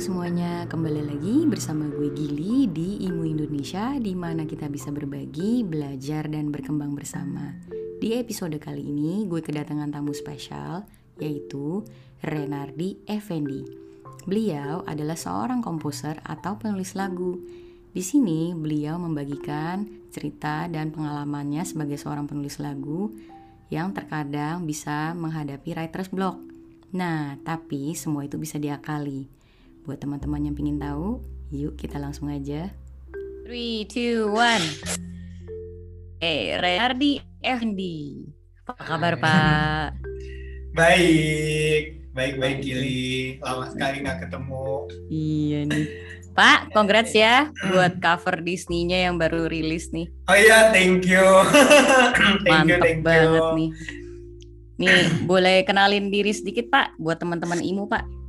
semuanya, kembali lagi bersama gue Gili di Imu Indonesia di mana kita bisa berbagi, belajar, dan berkembang bersama. Di episode kali ini gue kedatangan tamu spesial yaitu Renardi Effendi. Beliau adalah seorang komposer atau penulis lagu. Di sini beliau membagikan cerita dan pengalamannya sebagai seorang penulis lagu yang terkadang bisa menghadapi writer's block. Nah, tapi semua itu bisa diakali. Buat teman-teman yang ingin tahu, yuk kita langsung aja. 3, 2, 1 Eh, Renardi Effendi. Apa kabar, Pak? Baik, baik-baik Gili. Lama sekali nggak ketemu. Iya nih. Pak, congrats ya buat cover Disney-nya yang baru rilis nih. Oh iya, thank you. thank Mantap you, thank banget you. nih. Nih, boleh kenalin diri sedikit Pak buat teman-teman IMU Pak.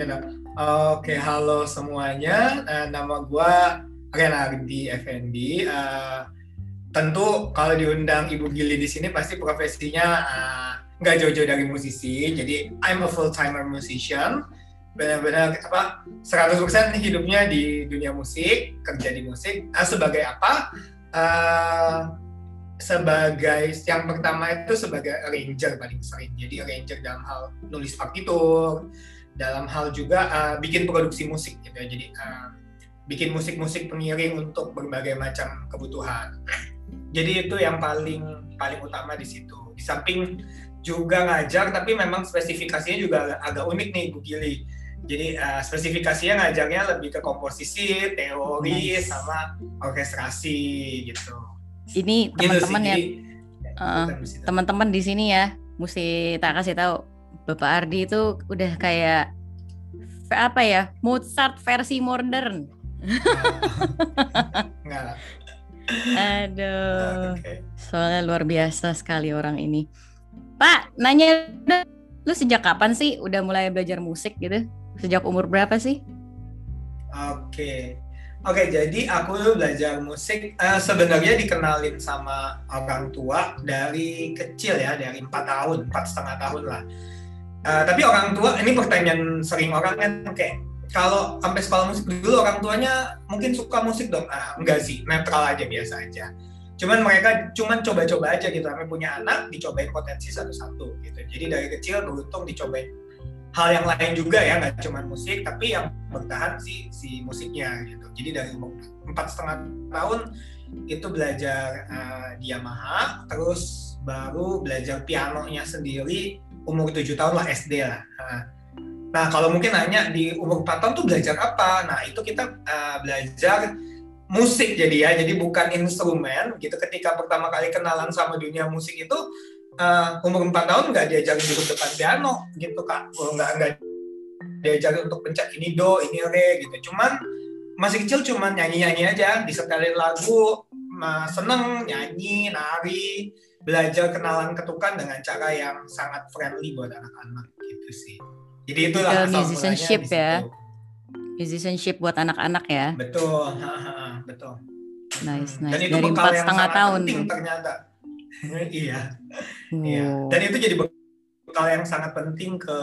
Oke, halo semuanya. Uh, nama gue Renardi Effendi. Uh, tentu kalau diundang Ibu Gili di sini pasti profesinya uh, nggak jauh-jauh dari musisi. Jadi I'm a full timer musician. Benar-benar apa 100% hidupnya di dunia musik, kerja di musik. Uh, sebagai apa? Uh, sebagai yang pertama itu sebagai arranger paling sering. Jadi arranger dalam hal nulis partitur, dalam hal juga uh, bikin produksi musik gitu ya. Jadi uh, bikin musik-musik pengiring untuk berbagai macam kebutuhan. Jadi itu yang paling paling utama di situ. Di samping juga ngajar, tapi memang spesifikasinya juga agak, agak unik nih Bu Gili. Jadi uh, spesifikasinya ngajarnya lebih ke komposisi, teori, nice. sama orkestrasi gitu. Ini gitu teman-teman ya, uh, teman-teman di sini ya, mesti tak kasih tahu Bapak Ardi itu udah kayak apa ya Mozart versi modern. Enggak. Aduh, okay. soalnya luar biasa sekali orang ini. Pak, nanya, lu sejak kapan sih udah mulai belajar musik gitu? Sejak umur berapa sih? Oke, okay. oke. Okay, jadi aku belajar musik uh, sebenarnya dikenalin sama orang tua dari kecil ya, dari empat tahun, empat setengah tahun lah Uh, tapi orang tua ini pertanyaan sering orang kan kayak kalau sampai sekolah musik dulu orang tuanya mungkin suka musik dong. Ah enggak sih netral aja biasa aja. Cuman mereka cuman coba-coba aja gitu sampai punya anak dicobain potensi satu-satu gitu. Jadi dari kecil beruntung dicobain hal yang lain juga ya nggak cuma musik tapi yang bertahan si si musiknya gitu. Jadi dari empat setengah tahun itu belajar uh, di Yamaha terus baru belajar pianonya sendiri umur 7 tahun lah SD lah. Nah, kalau mungkin nanya di umur 4 tahun tuh belajar apa? Nah, itu kita uh, belajar musik jadi ya, jadi bukan instrumen gitu. Ketika pertama kali kenalan sama dunia musik itu uh, umur 4 tahun nggak diajarin duduk depan piano gitu kak, oh, nggak nggak diajarin untuk pencet ini do, ini re gitu. Cuman masih kecil cuman nyanyi-nyanyi aja, disetelin lagu, seneng nyanyi, nari, belajar kenalan ketukan dengan cara yang sangat friendly buat anak-anak gitu sih. Jadi itu lah musicianship ya. Musicianship buat anak-anak ya. Betul, betul. Nice, nice. Dan itu Dari empat setengah tahun penting ternyata. iya. Oh. Iya. Dan itu jadi bekal yang sangat penting ke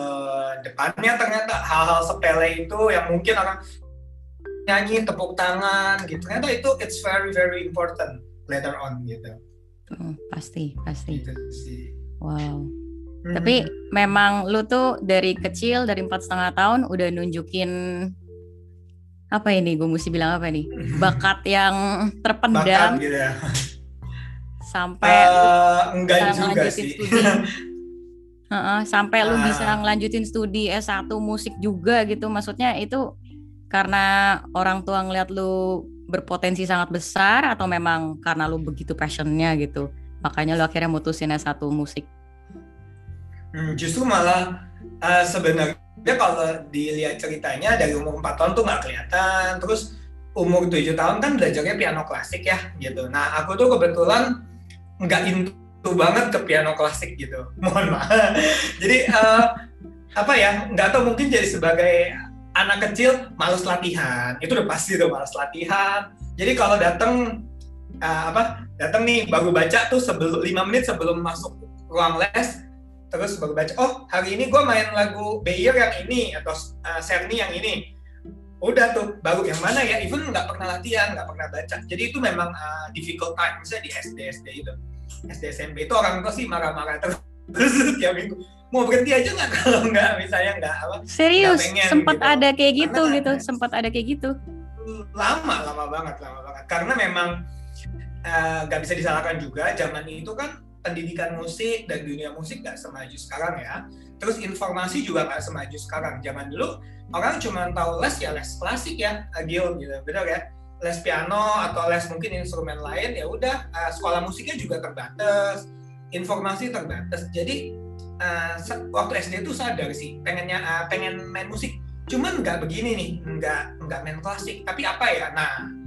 depannya ternyata hal-hal sepele itu yang mungkin orang nyanyi tepuk tangan gitu ternyata itu it's very very important later on gitu Pasti, pasti. Gitu wow. Hmm. Tapi memang lu tuh dari kecil dari empat setengah tahun udah nunjukin apa ini? Gue mesti bilang apa nih? Bakat yang terpendam. Bakat gitu ya. Sampai uh, enggak juga sih. Studi. uh -uh, sampai uh. lu bisa ah. ngelanjutin studi S1 musik juga gitu. Maksudnya itu karena orang tua ngeliat lu berpotensi sangat besar atau memang karena lu begitu passionnya gitu makanya lu akhirnya mutusin S1 musik? Hmm, justru malah uh, sebenarnya kalau dilihat ceritanya dari umur 4 tahun tuh nggak kelihatan. Terus umur 7 tahun kan belajarnya piano klasik ya gitu. Nah aku tuh kebetulan nggak into banget ke piano klasik gitu. Mohon maaf. Jadi uh, apa ya nggak tahu mungkin jadi sebagai anak kecil males latihan. Itu udah pasti tuh males latihan. Jadi kalau datang uh, apa datang nih baru baca tuh sebelum lima menit sebelum masuk ruang les terus baru baca oh hari ini gue main lagu Bayer yang ini atau uh, Serni yang ini. Udah tuh baru yang mana ya? Even nggak pernah latihan nggak pernah baca. Jadi itu memang uh, difficult time misalnya di SD SD itu. SD SMP itu orang tua sih marah-marah terus tiap minggu mau berhenti aja nggak kalau nggak misalnya nggak apa serius sempat gitu. ada kayak gitu karena, gitu sempat ada kayak gitu lama lama banget lama banget karena memang eh, nggak uh, bisa disalahkan juga zaman itu kan pendidikan musik dan dunia musik nggak semaju sekarang ya. Terus informasi juga nggak semaju sekarang. Zaman dulu orang cuma tahu les ya les klasik ya, Agil gitu, benar ya. Les piano atau les mungkin instrumen lain ya udah. Uh, sekolah musiknya juga terbatas, informasi terbatas. Jadi uh, waktu SD itu sadar sih pengennya uh, pengen main musik. Cuman nggak begini nih, nggak nggak main klasik. Tapi apa ya? Nah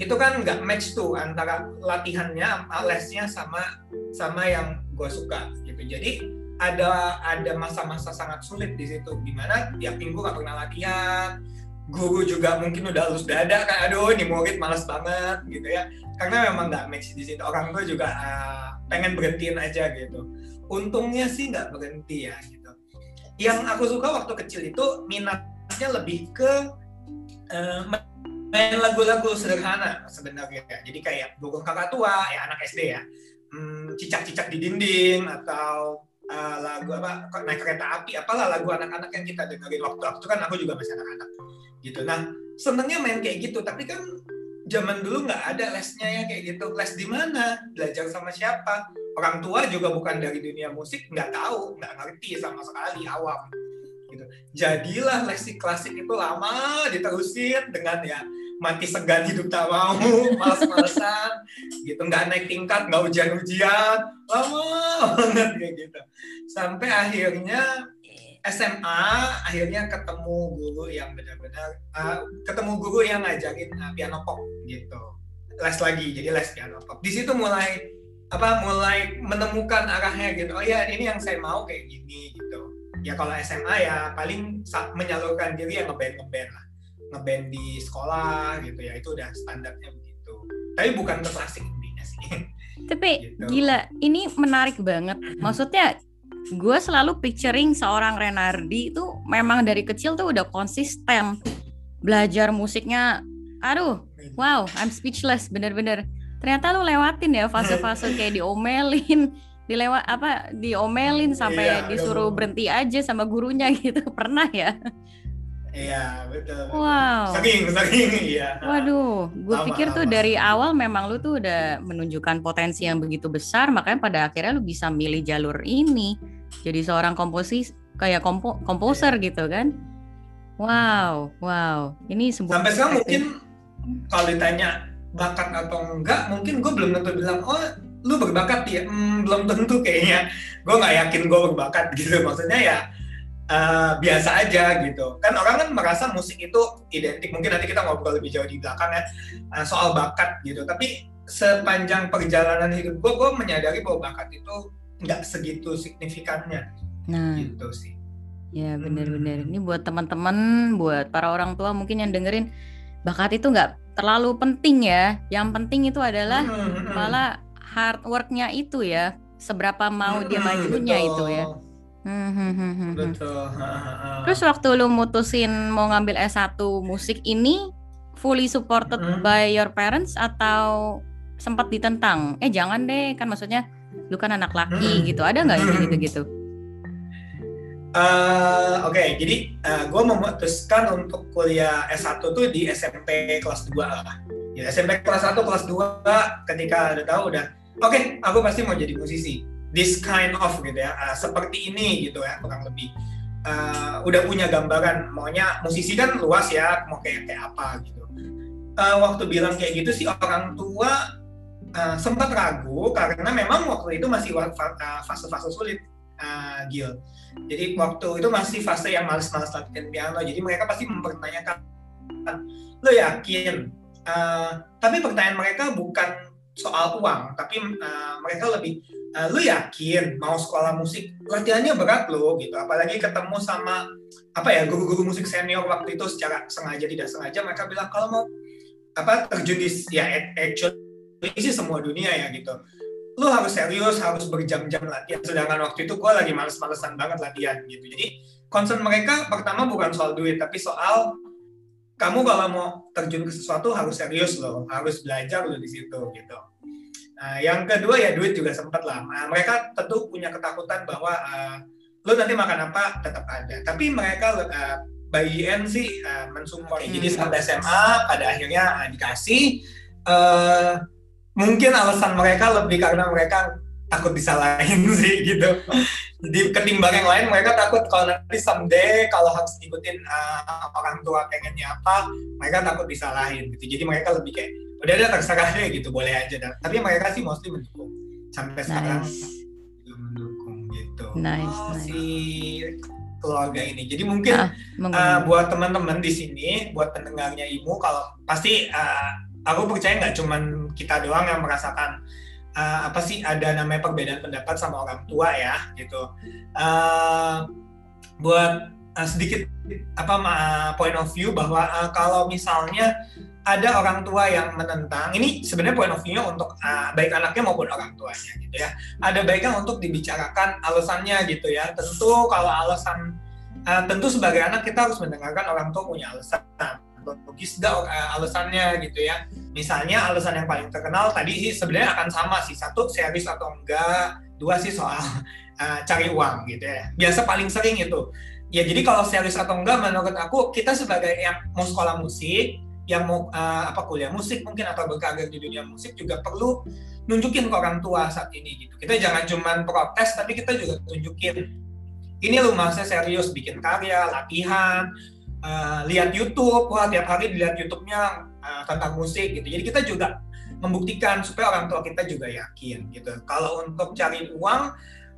itu kan nggak match tuh antara latihannya lesnya sama sama yang gue suka gitu jadi ada ada masa-masa sangat sulit di situ di mana tiap minggu nggak pernah latihan guru juga mungkin udah halus dada kan aduh ini murid malas banget gitu ya karena memang nggak match di situ. Orang tua juga uh, pengen berhentiin aja gitu. Untungnya sih nggak berhenti ya gitu. Yang aku suka waktu kecil itu minatnya lebih ke uh, main lagu-lagu sederhana sebenarnya. Jadi kayak burung kakak tua ya anak SD ya. Hmm, cicak-cicak di dinding atau uh, lagu apa naik kereta api apalah lagu anak-anak yang kita dengerin. Waktu waktu kan aku juga masih anak-anak gitu. Nah senengnya main kayak gitu. Tapi kan zaman dulu nggak ada lesnya ya kayak gitu. Les di mana? Belajar sama siapa? Orang tua juga bukan dari dunia musik nggak tahu nggak ngerti sama sekali awam gitu. Jadilah lesi klasik itu lama diterusin dengan ya mati segan hidup tak mau males-malesan gitu. Nggak naik tingkat nggak ujian-ujian lama banget kayak gitu. Sampai akhirnya SMA akhirnya ketemu guru yang benar-benar uh, ketemu guru yang ngajarin uh, piano pop gitu. Les lagi jadi les piano pop. Di situ mulai apa mulai menemukan arahnya gitu. Oh ya ini yang saya mau kayak gini gitu. Ya kalau SMA ya paling menyalurkan diri yang ngeband ngeband lah. Ngeband di sekolah gitu ya itu udah standarnya begitu. Tapi bukan ke klasik intinya sih. Tapi gitu. gila ini menarik banget. Maksudnya gue selalu picturing seorang Renardi itu memang dari kecil tuh udah konsisten belajar musiknya. Aduh wow I'm speechless bener-bener. Ternyata lu lewatin ya fase-fase kayak diomelin dilewat apa diomelin sampai iya, disuruh berhenti aja sama gurunya gitu. Pernah ya Iya betul. Wow. Saking saking iya. Waduh, gue pikir tuh dari awal memang lu tuh udah menunjukkan potensi yang begitu besar, makanya pada akhirnya lu bisa milih jalur ini, jadi seorang komposis kayak kompo komposer iya. gitu kan? Wow, wow. Ini sebuah. Sampai sekarang mungkin kalau ditanya bakat atau enggak, mungkin gue belum tentu bilang oh lu berbakat ya, hmm, belum tentu kayaknya. Gue nggak yakin gue berbakat gitu. Maksudnya ya uh, biasa aja gitu. Kan orang kan merasa musik itu identik. Mungkin nanti kita ngobrol lebih jauh di belakang ya uh, soal bakat gitu. Tapi sepanjang perjalanan hidup gue, gue menyadari bahwa bakat itu nggak segitu signifikannya. Nah, gitu sih. Ya benar-benar. Hmm. Ini buat teman-teman, buat para orang tua mungkin yang dengerin bakat itu nggak terlalu penting ya. Yang penting itu adalah hmm, hmm, hmm. malah hard worknya itu ya. Seberapa mau dia majunya itu ya. Hmm, hmm, hmm, hmm. Betul. Terus waktu lu mutusin mau ngambil S1 musik ini fully supported hmm. by your parents atau sempat ditentang? Eh jangan deh, kan maksudnya lu kan anak laki hmm. gitu. Ada nggak hmm. gitu-gitu? Uh, Oke, okay, jadi uh, eh, gue memutuskan untuk kuliah S1 tuh di SMP kelas 2 lah. Ya, SMP kelas 1, kelas 2 ketika udah tahu udah, oke, okay, aku pasti mau jadi musisi this kind of gitu ya. Uh, seperti ini gitu ya kurang lebih. Uh, udah punya gambaran maunya musisi kan luas ya mau kayak kayak apa gitu. Uh, waktu bilang kayak gitu sih orang tua uh, sempat ragu karena memang waktu itu masih fase-fase sulit uh, Gil. Jadi waktu itu masih fase yang males-males latihan piano jadi mereka pasti mempertanyakan lo yakin? Uh, tapi pertanyaan mereka bukan soal uang tapi uh, mereka lebih uh, lu yakin mau sekolah musik latihannya berat lo gitu apalagi ketemu sama apa ya guru-guru musik senior waktu itu secara sengaja tidak sengaja mereka bilang kalau mau apa terjun di ya actually sih semua dunia ya gitu lu harus serius, harus berjam-jam latihan. Sedangkan waktu itu gue lagi males-malesan banget latihan gitu. Jadi concern mereka pertama bukan soal duit, tapi soal kamu kalau mau terjun ke sesuatu harus serius loh, harus belajar loh di situ gitu. Nah, yang kedua ya duit juga sempat lah. Nah, mereka tentu punya ketakutan bahwa uh, lu nanti makan apa tetap ada. Tapi mereka uh, by end sih uh, mensupport. Hmm. Jadi sampai SMA pada akhirnya uh, dikasih. Uh, mungkin alasan mereka lebih karena mereka takut disalahin sih gitu. Jadi ketimbang yang lain mereka takut kalau nanti someday kalau harus ngikutin uh, orang tua pengennya apa, mereka takut disalahin gitu. Jadi mereka lebih kayak udah ada terserah deh gitu, boleh aja. Tapi mereka sih mostly mendukung sampai nice. sekarang mendukung gitu. Nice, oh, nice. Si keluarga ini. Jadi mungkin ah, uh, buat teman-teman di sini, buat pendengarnya Imu, kalau pasti uh, aku percaya nggak cuman kita doang yang merasakan uh, apa sih ada namanya perbedaan pendapat sama orang tua ya gitu. Uh, buat uh, sedikit apa uh, point of view bahwa uh, kalau misalnya ada orang tua yang menentang ini sebenarnya point of view-nya untuk uh, baik anaknya maupun orang tuanya gitu ya. Ada baiknya untuk dibicarakan alasannya gitu ya. Tentu kalau alasan uh, tentu sebagai anak kita harus mendengarkan orang tua punya alasan. Logis gak alasannya gitu ya misalnya alasan yang paling terkenal tadi sih sebenarnya akan sama sih. Satu serius atau enggak? Dua sih soal uh, cari uang gitu ya. Biasa paling sering itu. Ya jadi kalau serius atau enggak menurut aku kita sebagai yang mau sekolah musik yang mau uh, apa kuliah musik mungkin atau berkarir di dunia musik juga perlu nunjukin ke orang tua saat ini gitu. Kita jangan cuma protes tapi kita juga tunjukin ini lu masa serius bikin karya latihan uh, lihat YouTube, wah tiap hari dilihat YouTube-nya uh, tentang musik gitu. Jadi kita juga membuktikan supaya orang tua kita juga yakin gitu. Kalau untuk cari uang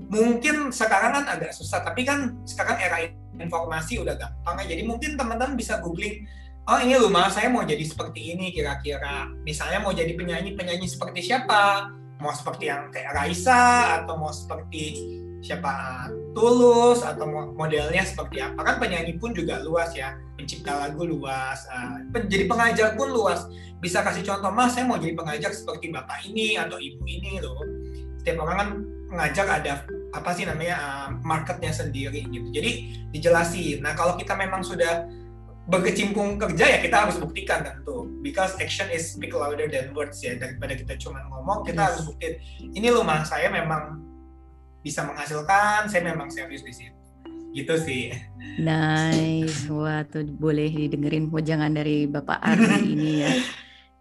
mungkin sekarang kan agak susah, tapi kan sekarang era informasi udah gampang ya. Jadi mungkin teman-teman bisa googling, oh ini mas, saya mau jadi seperti ini kira-kira. Misalnya mau jadi penyanyi-penyanyi seperti siapa? Mau seperti yang kayak Raisa atau mau seperti siapa tulus atau modelnya seperti apa kan penyanyi pun juga luas ya pencipta lagu luas uh, jadi pengajar pun luas. Bisa kasih contoh mas saya mau jadi pengajar seperti bapak ini atau ibu ini loh. Setiap orang kan pengajar ada apa sih namanya uh, marketnya sendiri gitu. Jadi dijelasin. Nah kalau kita memang sudah berkecimpung kerja ya kita harus buktikan tentu. Because action is speak louder than words ya. Daripada kita cuma ngomong kita yes. harus buktiin. Ini loh mas saya memang bisa menghasilkan saya memang serius di situ gitu sih. Nice. Wah tuh boleh didengerin jangan dari bapak Ardi ini ya.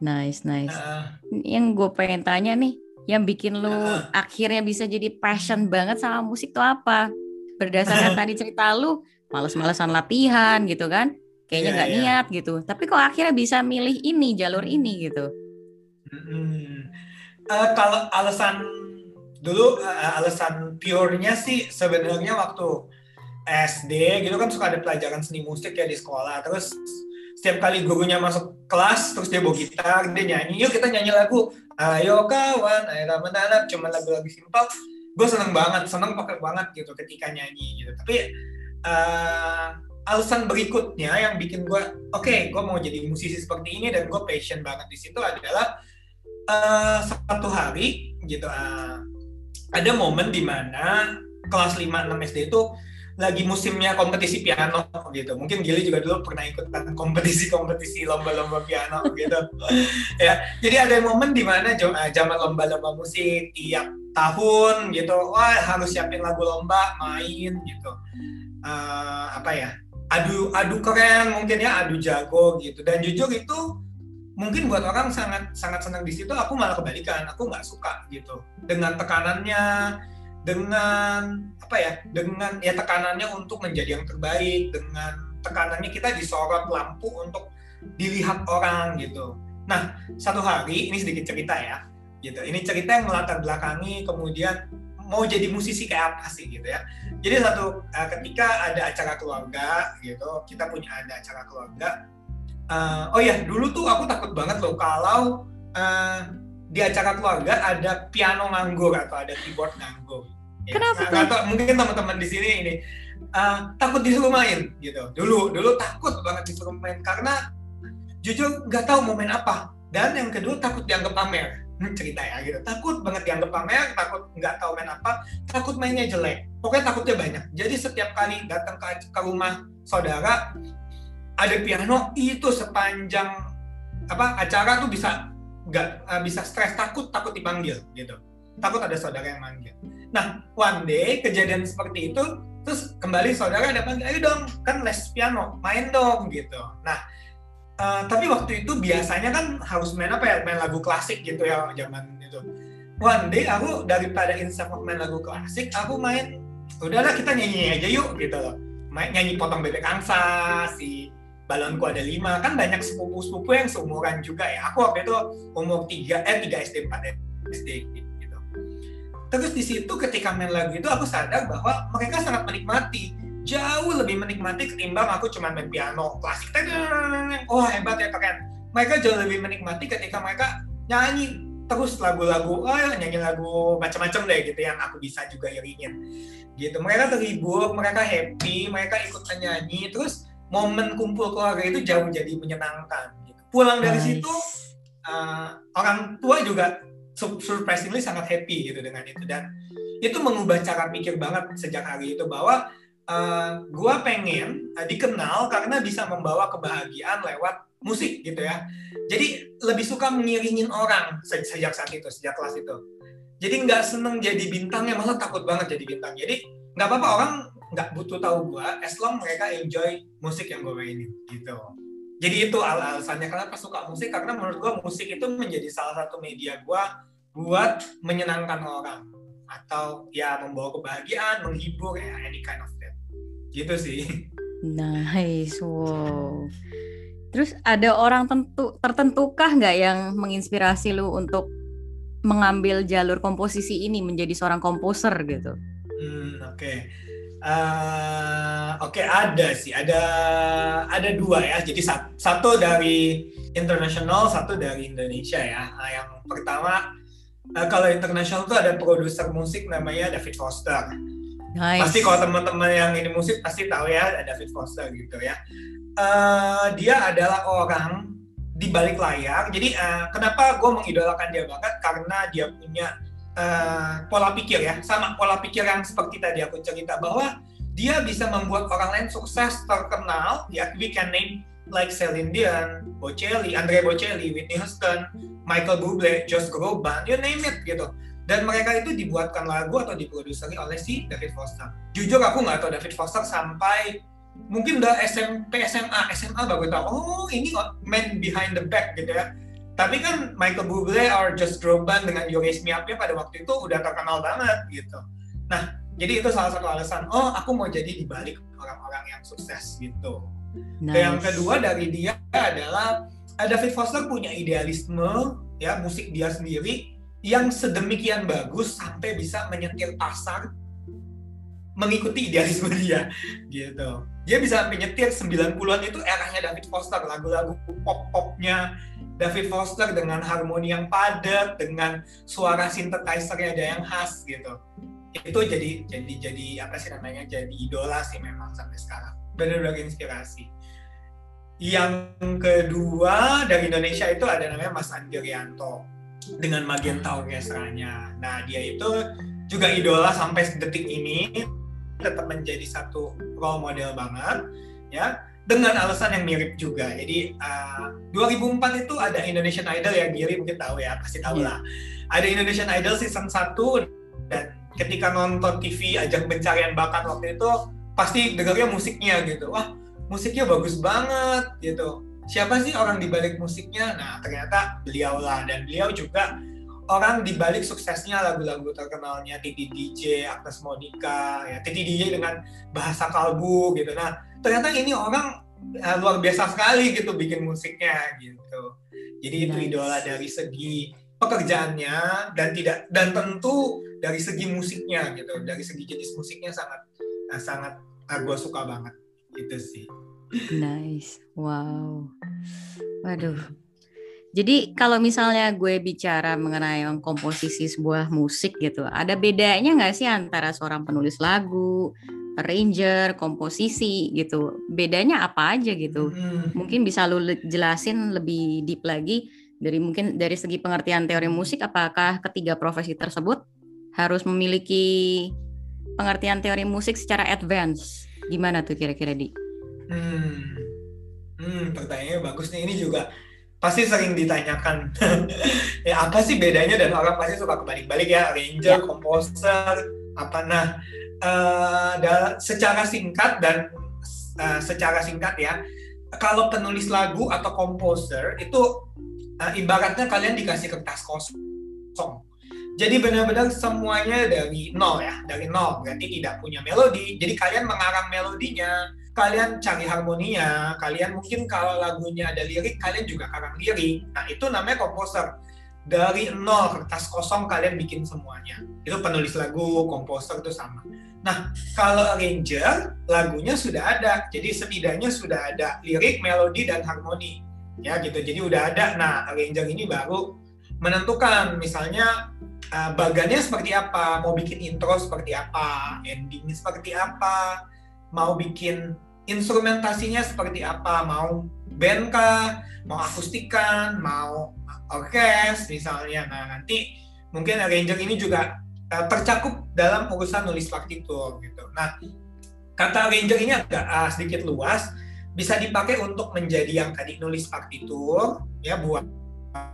Nice nice. Uh, yang gue pengen tanya nih yang bikin lu uh, akhirnya bisa jadi passion banget sama musik tuh apa? Berdasarkan tadi cerita lu males-malesan latihan gitu kan? Kayaknya iya, nggak yeah, niat gitu. Tapi kok akhirnya bisa milih ini jalur ini gitu? Hmm. uh, kalau alasan dulu uh, alasan pure-nya sih sebenarnya waktu SD gitu kan suka ada pelajaran seni musik ya di sekolah. Terus setiap kali gurunya masuk kelas terus dia bawa gitar dia nyanyi yuk kita nyanyi lagu ayo kawan ayo kawan anak cuma lagu-lagu simpel. Gue seneng banget seneng pakai banget gitu ketika nyanyi gitu. Tapi uh, alasan berikutnya yang bikin gue oke okay, gue mau jadi musisi seperti ini dan gue passion banget di situ adalah uh, satu hari gitu uh, ada momen di mana kelas 5 6 SD itu lagi musimnya kompetisi piano gitu. Mungkin Gili juga dulu pernah ikutan kompetisi-kompetisi lomba-lomba piano gitu. ya, jadi ada momen di mana eh, zaman lomba-lomba musik tiap tahun gitu, wah harus siapin lagu lomba, main gitu. Uh, apa ya? Adu adu keren mungkin ya, adu jago gitu. Dan jujur itu mungkin buat orang sangat sangat senang di situ aku malah kebalikan aku nggak suka gitu dengan tekanannya dengan apa ya dengan ya tekanannya untuk menjadi yang terbaik dengan tekanannya kita disorot lampu untuk dilihat orang gitu. Nah satu hari ini sedikit cerita ya gitu. Ini cerita yang melatar belakangi kemudian mau jadi musisi kayak apa sih gitu ya. Jadi satu eh, ketika ada acara keluarga gitu kita punya ada acara keluarga uh, oh ya dulu tuh aku takut banget loh kalau uh, di acara keluarga ada piano nganggur atau ada keyboard nganggur. Ya. Kenapa? Nah, atau mungkin teman-teman di sini ini uh, takut disuruh main gitu. Dulu dulu takut banget disuruh main karena jujur nggak tahu mau main apa. Dan yang kedua takut dianggap pamer. cerita ya gitu takut banget dianggap pamer takut nggak tahu main apa takut mainnya jelek pokoknya takutnya banyak jadi setiap kali datang ke, ke rumah saudara ada piano itu sepanjang apa acara tuh bisa nggak uh, bisa stres takut takut dipanggil gitu. Takut ada saudara yang manggil. Nah one day kejadian seperti itu terus kembali saudara ada panggil ayo dong kan les piano main dong gitu. Nah uh, tapi waktu itu biasanya kan harus main apa ya main lagu klasik gitu ya zaman itu. One day aku daripada insaf main lagu klasik aku main udahlah kita nyanyi aja yuk gitu loh. Main nyanyi potong bebek angsa si balonku ada lima. Kan banyak sepupu-sepupu yang seumuran juga ya. Aku waktu itu umur tiga eh tiga SD empat SD gitu. Terus di situ ketika main lagu itu aku sadar bahwa mereka sangat menikmati. Jauh lebih menikmati ketimbang aku cuma main piano. Klasik oh hebat ya keren mereka jauh lebih menikmati ketika mereka nyanyi terus lagu-lagu oh nyanyi lagu macam-macam deh gitu yang aku bisa juga iringin gitu mereka terhibur mereka happy mereka ikut nyanyi terus momen kumpul keluarga itu jauh jadi menyenangkan gitu. pulang dari nice. situ uh, orang tua juga surprisingly sangat happy gitu dengan itu dan itu mengubah cara pikir banget sejak hari itu bahwa uh, gue pengen uh, dikenal karena bisa membawa kebahagiaan lewat musik gitu ya. Jadi lebih suka mengiringin orang sejak saat itu, sejak kelas itu. Jadi nggak seneng jadi bintang ya malah takut banget jadi bintang. Jadi nggak apa-apa orang nggak butuh tahu gue, as long mereka enjoy musik yang gue mainin gitu. Jadi itu al alasannya kenapa suka musik karena menurut gue musik itu menjadi salah satu media gue buat menyenangkan orang. Atau ya membawa kebahagiaan, menghibur ya any kind of gitu sih. Nice wow. Terus ada orang tentu tertentukah nggak yang menginspirasi lu untuk mengambil jalur komposisi ini menjadi seorang komposer gitu? Hmm, oke. okay. Uh, Oke okay, ada sih ada ada dua ya jadi satu dari internasional satu dari Indonesia ya nah, yang pertama uh, kalau internasional tuh ada produser musik namanya David Foster Nice. Pasti kalau teman-teman yang ini musik pasti tahu ya David Foster gitu ya. Uh, dia adalah orang di balik layar. Jadi uh, kenapa gue mengidolakan dia banget? Karena dia punya uh, pola pikir ya, sama pola pikir yang seperti tadi aku cerita bahwa dia bisa membuat orang lain sukses terkenal. Ya, we can name like Celine Dion, Bocelli, Andre Bocelli, Whitney Houston, Michael Bublé, Josh Groban, you name it gitu dan mereka itu dibuatkan lagu atau diproduseri oleh si David Foster. Jujur aku nggak tahu David Foster sampai mungkin udah SMP, SMA, SMA baru tahu. Oh ini man behind the back gitu ya. Tapi kan Michael Bublé or Just Groban dengan You Raise Me Up ya pada waktu itu udah terkenal banget gitu. Nah, jadi itu salah satu alasan. Oh, aku mau jadi di balik orang-orang yang sukses gitu. Nice. Yang kedua dari dia adalah David Foster punya idealisme ya musik dia sendiri yang sedemikian bagus sampai bisa menyetir pasar mengikuti idealisme dia gitu. Dia bisa menyetir 90-an itu eranya David Foster, lagu-lagu pop-popnya David Foster dengan harmoni yang padat, dengan suara synthesizer-nya ada yang khas gitu. Itu jadi jadi jadi apa sih namanya? Jadi idola sih memang sampai sekarang. Benar-benar inspirasi. Yang kedua dari Indonesia itu ada namanya Mas Andrianto dengan Magenta Orkestranya. Nah, dia itu juga idola sampai detik ini tetap menjadi satu role model banget ya dengan alasan yang mirip juga. Jadi uh, 2004 itu ada Indonesian Idol yang Giri mungkin tahu ya, pasti tahu iya. lah. Ada Indonesian Idol season 1 dan ketika nonton TV ajak pencarian bakat waktu itu pasti dengarnya musiknya gitu. Wah, musiknya bagus banget gitu siapa sih orang di balik musiknya? Nah, ternyata beliau lah dan beliau juga orang di balik suksesnya lagu-lagu terkenalnya Titi DJ, Agnes Monica, ya Titi DJ dengan bahasa kalbu gitu. Nah, ternyata ini orang uh, luar biasa sekali gitu bikin musiknya gitu. Jadi nice. itu idola dari segi pekerjaannya dan tidak dan tentu dari segi musiknya gitu. Dari segi jenis musiknya sangat uh, sangat uh, gue suka banget gitu sih. Nice. Wow. Waduh. Jadi kalau misalnya gue bicara mengenai komposisi sebuah musik gitu, ada bedanya nggak sih antara seorang penulis lagu, arranger, komposisi gitu? Bedanya apa aja gitu? Hmm. Mungkin bisa lu jelasin lebih deep lagi Dari mungkin dari segi pengertian teori musik, apakah ketiga profesi tersebut harus memiliki pengertian teori musik secara advance? Gimana tuh kira-kira di? Hmm, hmm, pertanyaannya bagus nih. Ini juga pasti sering ditanyakan. ya apa sih bedanya dan orang pasti suka kebalik-balik ya, arranger, ya. komposer, apa nah. Uh, secara singkat dan uh, secara singkat ya, kalau penulis lagu atau komposer itu uh, ibaratnya kalian dikasih kertas kosong. Jadi benar-benar semuanya dari nol ya, dari nol. Berarti tidak punya melodi. Jadi kalian mengarang melodinya, kalian cari harmoninya, kalian mungkin kalau lagunya ada lirik, kalian juga arang lirik. Nah itu namanya komposer. Dari nol kertas kosong kalian bikin semuanya. Itu penulis lagu, komposer itu sama. Nah, kalau arranger, lagunya sudah ada. Jadi setidaknya sudah ada lirik, melodi, dan harmoni ya gitu jadi udah ada nah arranger ini baru menentukan misalnya uh, bagannya seperti apa mau bikin intro seperti apa ending seperti apa mau bikin instrumentasinya seperti apa mau band kah mau akustikan mau orkes misalnya. Nah nanti mungkin arranger ini juga uh, tercakup dalam urusan nulis partitur gitu. Nah kata arranger ini agak uh, sedikit luas. Bisa dipakai untuk menjadi yang tadi nulis partitur ya buat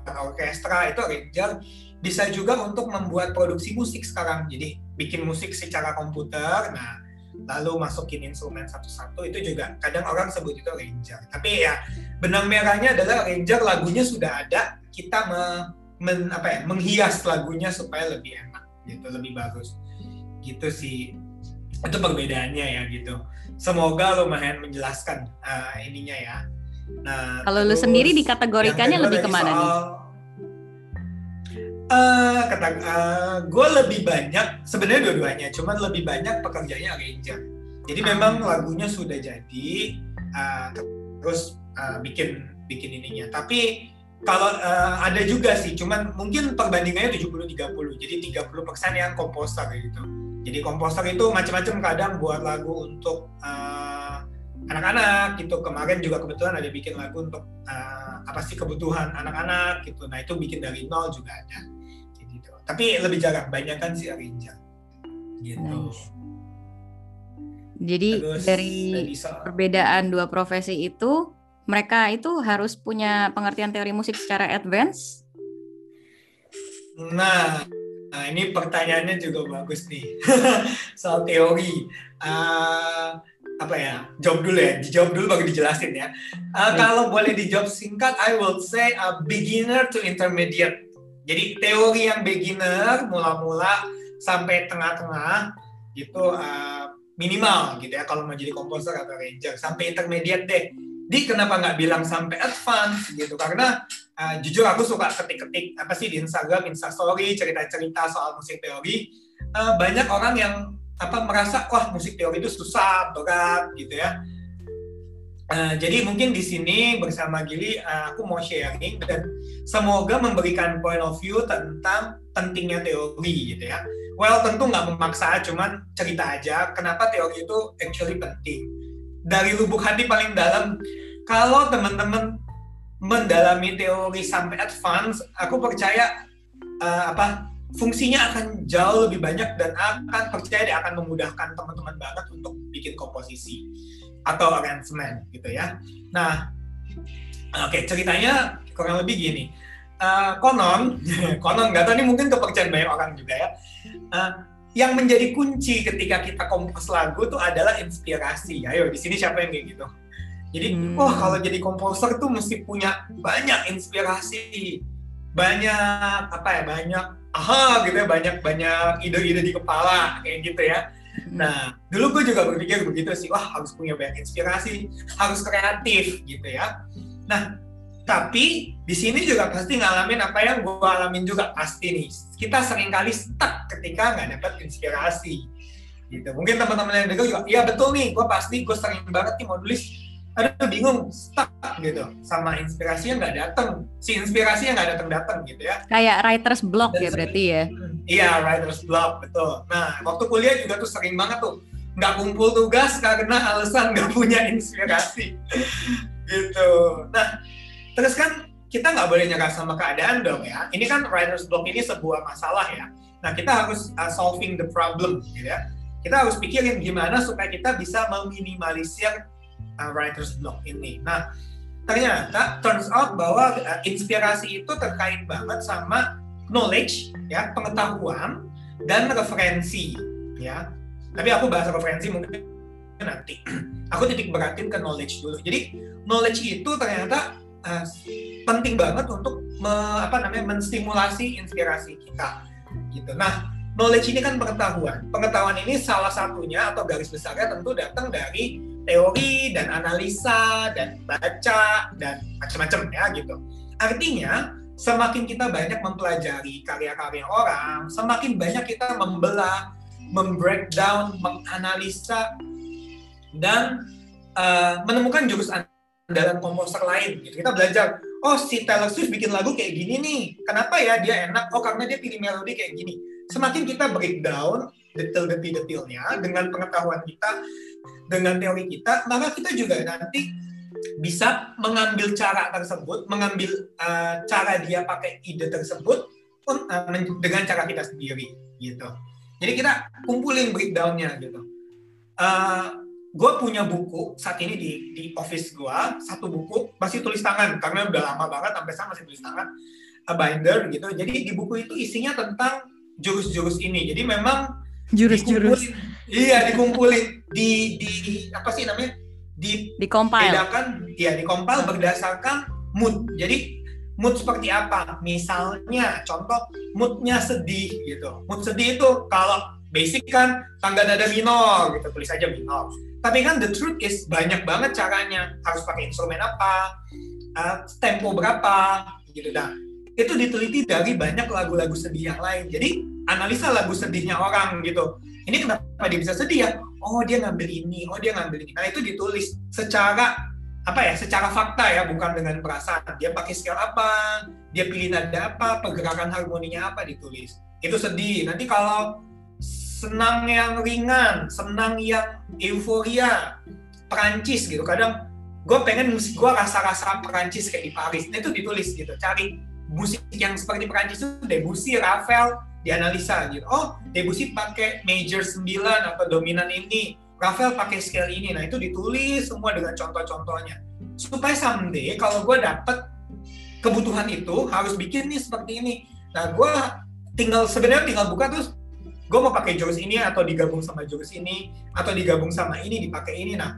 orkestra itu arranger. Bisa juga untuk membuat produksi musik sekarang. Jadi bikin musik secara komputer. Nah lalu masukin instrumen satu-satu itu juga kadang orang sebut itu arranger tapi ya benang merahnya adalah arranger lagunya sudah ada kita me, men, apa ya menghias lagunya supaya lebih enak gitu lebih bagus. Gitu sih. Itu perbedaannya ya gitu. Semoga lumayan menjelaskan uh, ininya ya. Nah kalau lu sendiri dikategorikannya lebih ke mana soal, nih uh, kata uh, gue lebih banyak sebenarnya dua-duanya cuman lebih banyak pekerjaannya arranger jadi hmm. memang lagunya sudah jadi uh, terus uh, bikin bikin ininya tapi kalau uh, ada juga sih, cuman mungkin perbandingannya 70-30. Jadi 30% yang komposer gitu. Jadi komposer itu macam-macam kadang buat lagu untuk eh, anak-anak gitu. Kemarin juga kebetulan ada bikin lagu untuk uh, apa sih kebutuhan anak-anak gitu. Nah itu bikin dari nol juga ada. Tapi lebih jarang, banyak kan si arranger. Gitu. Nice. Jadi Terus, dari perbedaan dua profesi itu, mereka itu harus punya pengertian teori musik secara advance. Nah, Nah, ini pertanyaannya juga bagus nih soal teori. Uh, apa ya? Jawab dulu ya. Dijawab dulu baru dijelasin ya. Uh, kalau boleh dijawab singkat, I will say a beginner to intermediate. Jadi teori yang beginner, mula-mula sampai tengah-tengah itu uh, minimal gitu ya. Kalau mau jadi komposer atau arranger. Sampai intermediate deh. Di kenapa nggak bilang sampai advance gitu? Karena uh, jujur aku suka ketik-ketik apa sih di Instagram Instastory cerita-cerita soal musik teori. Uh, banyak orang yang apa merasa wah musik teori itu susah berat gitu ya Uh, jadi mungkin di sini bersama Gili uh, aku mau sharing dan semoga memberikan point of view tentang pentingnya teori gitu ya. Well tentu nggak memaksa, cuman cerita aja kenapa teori itu actually penting dari lubuk hati paling dalam kalau teman-teman mendalami teori sampai advance aku percaya uh, apa fungsinya akan jauh lebih banyak dan akan percaya dia akan memudahkan teman-teman banget untuk bikin komposisi atau arrangement gitu ya nah oke okay, ceritanya kurang lebih gini uh, konon konon nggak tahu ini mungkin kepercayaan banyak orang juga ya uh, yang menjadi kunci ketika kita kompos lagu itu adalah inspirasi. Ayo di sini siapa yang kayak gitu? Jadi, hmm. wah kalau jadi komposer tuh mesti punya banyak inspirasi, banyak apa ya, banyak aha gitu ya, banyak banyak ide-ide di kepala kayak gitu ya. Hmm. Nah, dulu gue juga berpikir begitu sih, wah harus punya banyak inspirasi, harus kreatif gitu ya. Nah, tapi di sini juga pasti ngalamin apa yang gue alamin juga pasti nih. Kita sering kali stuck ketika nggak dapat inspirasi. Gitu. Mungkin teman-teman yang dengar juga, iya betul nih, gue pasti gue sering banget nih mau nulis, aduh bingung, stuck gitu, sama inspirasinya nggak datang. Si inspirasinya nggak datang-datang gitu ya. Kayak writer's block Dan ya berarti ya? Iya, writer's block, betul. Nah, waktu kuliah juga tuh sering banget tuh, nggak kumpul tugas karena alasan nggak punya inspirasi gitu. Nah, terus kan kita nggak boleh nyerah sama keadaan dong ya. Ini kan writer's block ini sebuah masalah ya. Nah kita harus uh, solving the problem gitu ya. Kita harus pikirin gimana supaya kita bisa meminimalisir uh, writer's block ini. Nah ternyata turns out bahwa uh, inspirasi itu terkait banget sama knowledge ya pengetahuan dan referensi ya. Tapi aku bahas referensi mungkin nanti. Aku titik beratin ke knowledge dulu. Jadi knowledge itu ternyata uh, penting banget untuk me, apa namanya menstimulasi inspirasi kita gitu. Nah, knowledge ini kan pengetahuan. Pengetahuan ini salah satunya atau garis besarnya tentu datang dari teori dan analisa dan baca dan macam-macam ya gitu. Artinya semakin kita banyak mempelajari karya-karya orang, semakin banyak kita membelah, membreakdown, menganalisa dan uh, menemukan jurus andalan komposer lain gitu. Kita belajar, oh si Taylor Swift bikin lagu kayak gini nih. Kenapa ya dia enak? Oh karena dia pilih melodi kayak gini. Semakin kita breakdown detail-detailnya dengan pengetahuan kita, dengan teori kita, maka kita juga nanti bisa mengambil cara tersebut, mengambil uh, cara dia pakai ide tersebut pun uh, dengan cara kita sendiri gitu. Jadi kita kumpulin breakdownnya gitu. Uh, gue punya buku saat ini di di office gue satu buku masih tulis tangan karena udah lama banget sampai sekarang masih tulis tangan a binder gitu jadi di buku itu isinya tentang jurus-jurus ini jadi memang jurus-jurus iya dikumpulin di di apa sih namanya di di compile ya di compile berdasarkan mood jadi mood seperti apa misalnya contoh moodnya sedih gitu mood sedih itu kalau basic kan tangga nada minor gitu tulis aja minor tapi kan the truth is banyak banget caranya. Harus pakai instrumen apa, uh, tempo berapa, gitu dah. Itu diteliti dari banyak lagu-lagu sedih yang lain. Jadi analisa lagu sedihnya orang gitu. Ini kenapa dia bisa sedih ya? Oh dia ngambil ini, oh dia ngambil ini. Nah itu ditulis secara apa ya? Secara fakta ya, bukan dengan perasaan. Dia pakai scale apa? Dia pilih nada apa? Pergerakan harmoninya apa? Ditulis. Itu sedih. Nanti kalau senang yang ringan, senang yang euforia, Perancis gitu. Kadang gue pengen musik gue rasa-rasa Perancis kayak di Paris. Nah, itu ditulis gitu. Cari musik yang seperti Perancis itu Debussy, Ravel, dianalisa gitu. Oh, Debussy pakai major 9 atau dominan ini. Ravel pakai scale ini. Nah, itu ditulis semua dengan contoh-contohnya. Supaya someday kalau gue dapet kebutuhan itu harus bikin nih seperti ini. Nah, gue tinggal sebenarnya tinggal buka terus gue mau pakai jurus ini atau digabung sama jurus ini atau digabung sama ini dipakai ini nah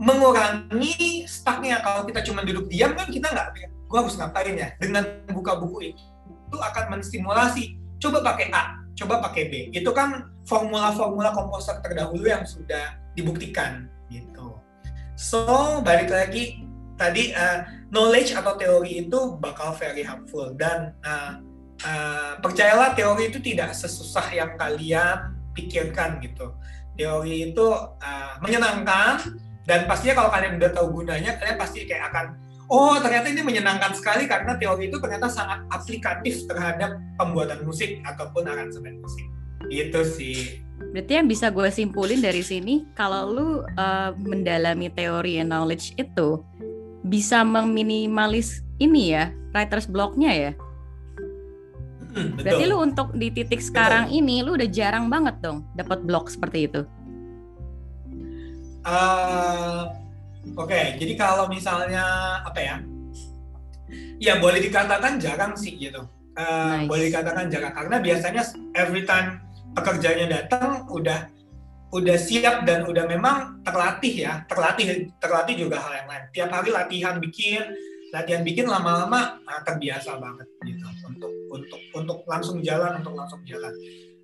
mengurangi stucknya kalau kita cuma duduk diam kan kita nggak gue harus ngapain ya dengan buka buku itu itu akan menstimulasi coba pakai A coba pakai B. Itu kan formula-formula komposer terdahulu yang sudah dibuktikan gitu. So balik lagi tadi uh, knowledge atau teori itu bakal very helpful. Dan uh, uh, percayalah teori itu tidak sesusah yang kalian pikirkan gitu. Teori itu uh, menyenangkan dan pastinya kalau kalian udah tahu gunanya, kalian pasti kayak akan oh ternyata ini menyenangkan sekali karena teori itu ternyata sangat aplikatif terhadap pembuatan musik ataupun aransemen musik. Itu sih. Berarti yang bisa gue simpulin dari sini, kalau lu uh, mendalami teori and knowledge itu bisa meminimalis ini ya, writer's block-nya ya? Hmm, Berarti lu untuk di titik sekarang betul. ini lu udah jarang banget dong dapat blog seperti itu. Uh, Oke, okay. jadi kalau misalnya apa ya? Ya boleh dikatakan jarang sih gitu. Uh, nice. Boleh dikatakan jarang karena biasanya every time pekerjaannya datang udah udah siap dan udah memang terlatih ya, terlatih terlatih juga hal yang lain. Tiap hari latihan bikin, latihan bikin lama-lama nah, terbiasa banget gitu untuk untuk untuk langsung jalan untuk langsung jalan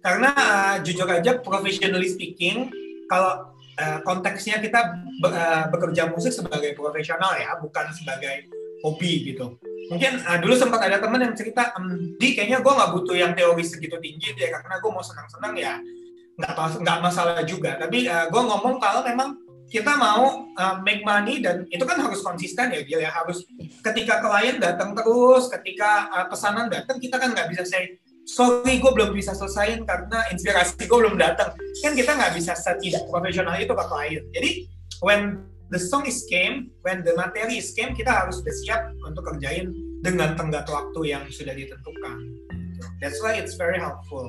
karena uh, jujur aja professionally speaking kalau uh, konteksnya kita be, uh, bekerja musik sebagai profesional ya bukan sebagai hobi gitu. Mungkin uh, dulu sempat ada teman yang cerita ehm, di kayaknya gue nggak butuh yang teori segitu tinggi deh karena gue mau senang-senang ya nggak nggak masalah juga. Tapi uh, gue ngomong kalau memang kita mau uh, make money dan itu kan harus konsisten ya Gil ya harus ketika klien datang terus ketika uh, pesanan datang kita kan nggak bisa say sorry gue belum bisa selesaiin karena inspirasi gue belum datang kan kita nggak bisa setidak profesional itu ke klien jadi when the song is came when the material is came kita harus sudah siap untuk kerjain dengan tenggat waktu yang sudah ditentukan. That's why it's very helpful.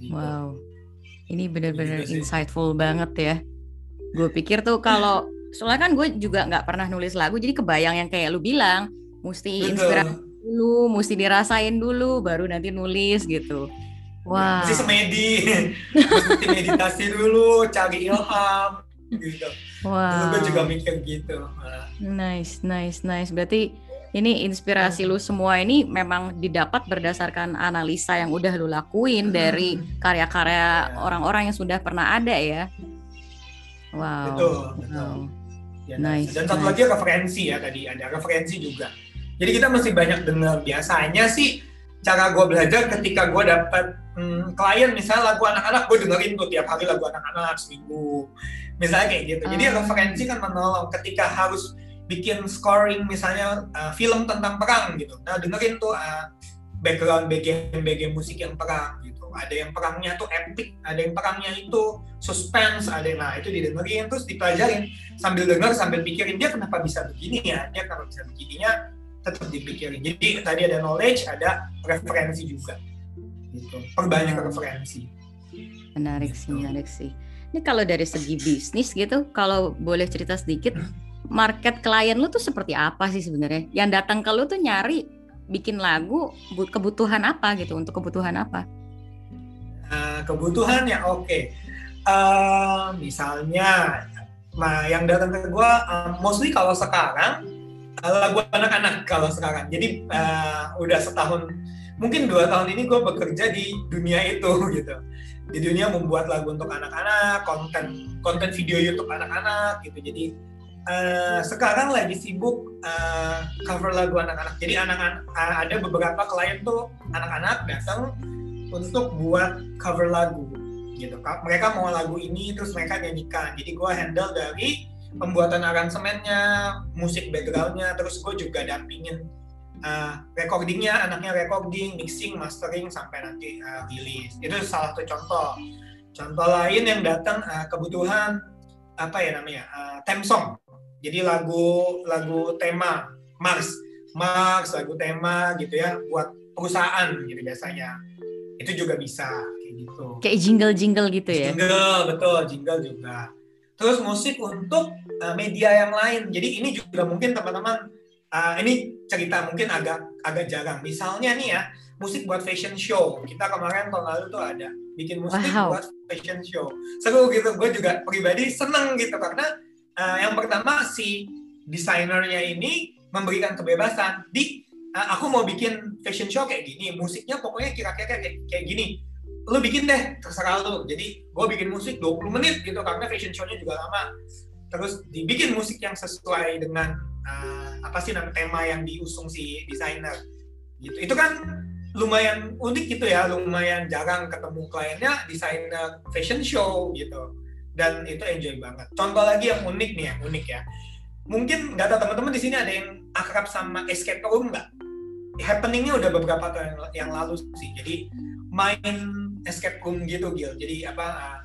Gitu. Wow, ini benar-benar gitu insightful banget ya. Gue pikir tuh kalau soalnya kan gue juga nggak pernah nulis lagu, jadi kebayang yang kayak lu bilang, mesti inspirasi dulu, mesti dirasain dulu, baru nanti nulis gitu. Wah. Wow. Mesti semedi, mesti meditasi dulu, cari ilham, gitu. Wow. Dulu gue juga mikir gitu. Nice, nice, nice. Berarti ini inspirasi lu semua ini memang didapat berdasarkan analisa yang udah lu lakuin dari karya-karya orang-orang yang sudah pernah ada ya. Wow. Betul, betul. Wow. Ya, nice. Dan satu nice. lagi referensi ya tadi ada referensi juga. Jadi kita masih banyak dengar biasanya sih cara gue belajar ketika gue dapat hmm, klien misalnya lagu anak-anak gue dengerin tuh tiap hari lagu anak-anak seminggu misalnya kayak gitu. Jadi uh. referensi kan menolong ketika harus bikin scoring misalnya uh, film tentang perang gitu. Nah dengerin tuh uh, background bagian bagian musik yang perang gitu. Ada yang perangnya tuh epic, ada yang perangnya itu suspense, ada yang nah itu didengerin terus dipelajarin sambil denger sambil pikirin dia kenapa bisa begini ya, dia kalau bisa begininya tetap dipikirin. Jadi tadi ada knowledge, ada referensi juga. Gitu. Perbanyak hmm. referensi. Menarik gitu. sih, menarik sih. Ini kalau dari segi bisnis gitu, kalau boleh cerita sedikit, market klien lu tuh seperti apa sih sebenarnya? Yang datang ke lu tuh nyari bikin lagu kebutuhan apa gitu untuk kebutuhan apa? Uh, kebutuhan ya oke. Okay. Uh, misalnya, nah yang datang ke gua uh, mostly kalau sekarang lagu anak-anak kalau sekarang. Jadi uh, udah setahun, mungkin dua tahun ini gue bekerja di dunia itu gitu. Di dunia membuat lagu untuk anak-anak, konten konten video YouTube anak-anak gitu. Jadi uh, sekarang lagi sibuk uh, cover lagu anak-anak. Jadi anak-anak ada beberapa klien tuh anak-anak datang untuk buat cover lagu gitu. Mereka mau lagu ini terus mereka nyanyikan. Jadi gue handle dari pembuatan aransemennya, musik backgroundnya, terus gue juga dampingin uh, recordingnya, anaknya recording, mixing, mastering sampai nanti uh, rilis. Itu salah satu contoh. Contoh lain yang datang uh, kebutuhan apa ya namanya uh, theme song jadi lagu lagu tema Mars, Mars lagu tema gitu ya buat perusahaan gitu biasanya. Itu juga bisa kayak gitu. Kayak jingle-jingle gitu ya. Jingle betul, jingle juga. Terus musik untuk uh, media yang lain. Jadi ini juga mungkin teman-teman uh, ini cerita mungkin agak agak jarang. Misalnya nih ya, musik buat fashion show. Kita kemarin tahun lalu tuh ada bikin musik wow. buat fashion show. Seru gitu. Gue juga pribadi seneng gitu karena uh, yang pertama si desainernya ini memberikan kebebasan di uh, aku mau bikin fashion show kayak gini musiknya pokoknya kira-kira kayak, kayak gini lu bikin deh terserah lu jadi gue bikin musik 20 menit gitu karena fashion show-nya juga lama terus dibikin musik yang sesuai dengan uh, apa sih nama tema yang diusung si desainer gitu itu kan lumayan unik gitu ya lumayan jarang ketemu kliennya desainer fashion show gitu dan itu enjoy banget. Contoh lagi yang unik nih ya, unik ya. Mungkin nggak tahu teman-teman di sini ada yang akrab sama escape room nggak? Happeningnya udah beberapa tahun yang lalu sih. Jadi main escape room gitu, Gil. Jadi apa? Uh,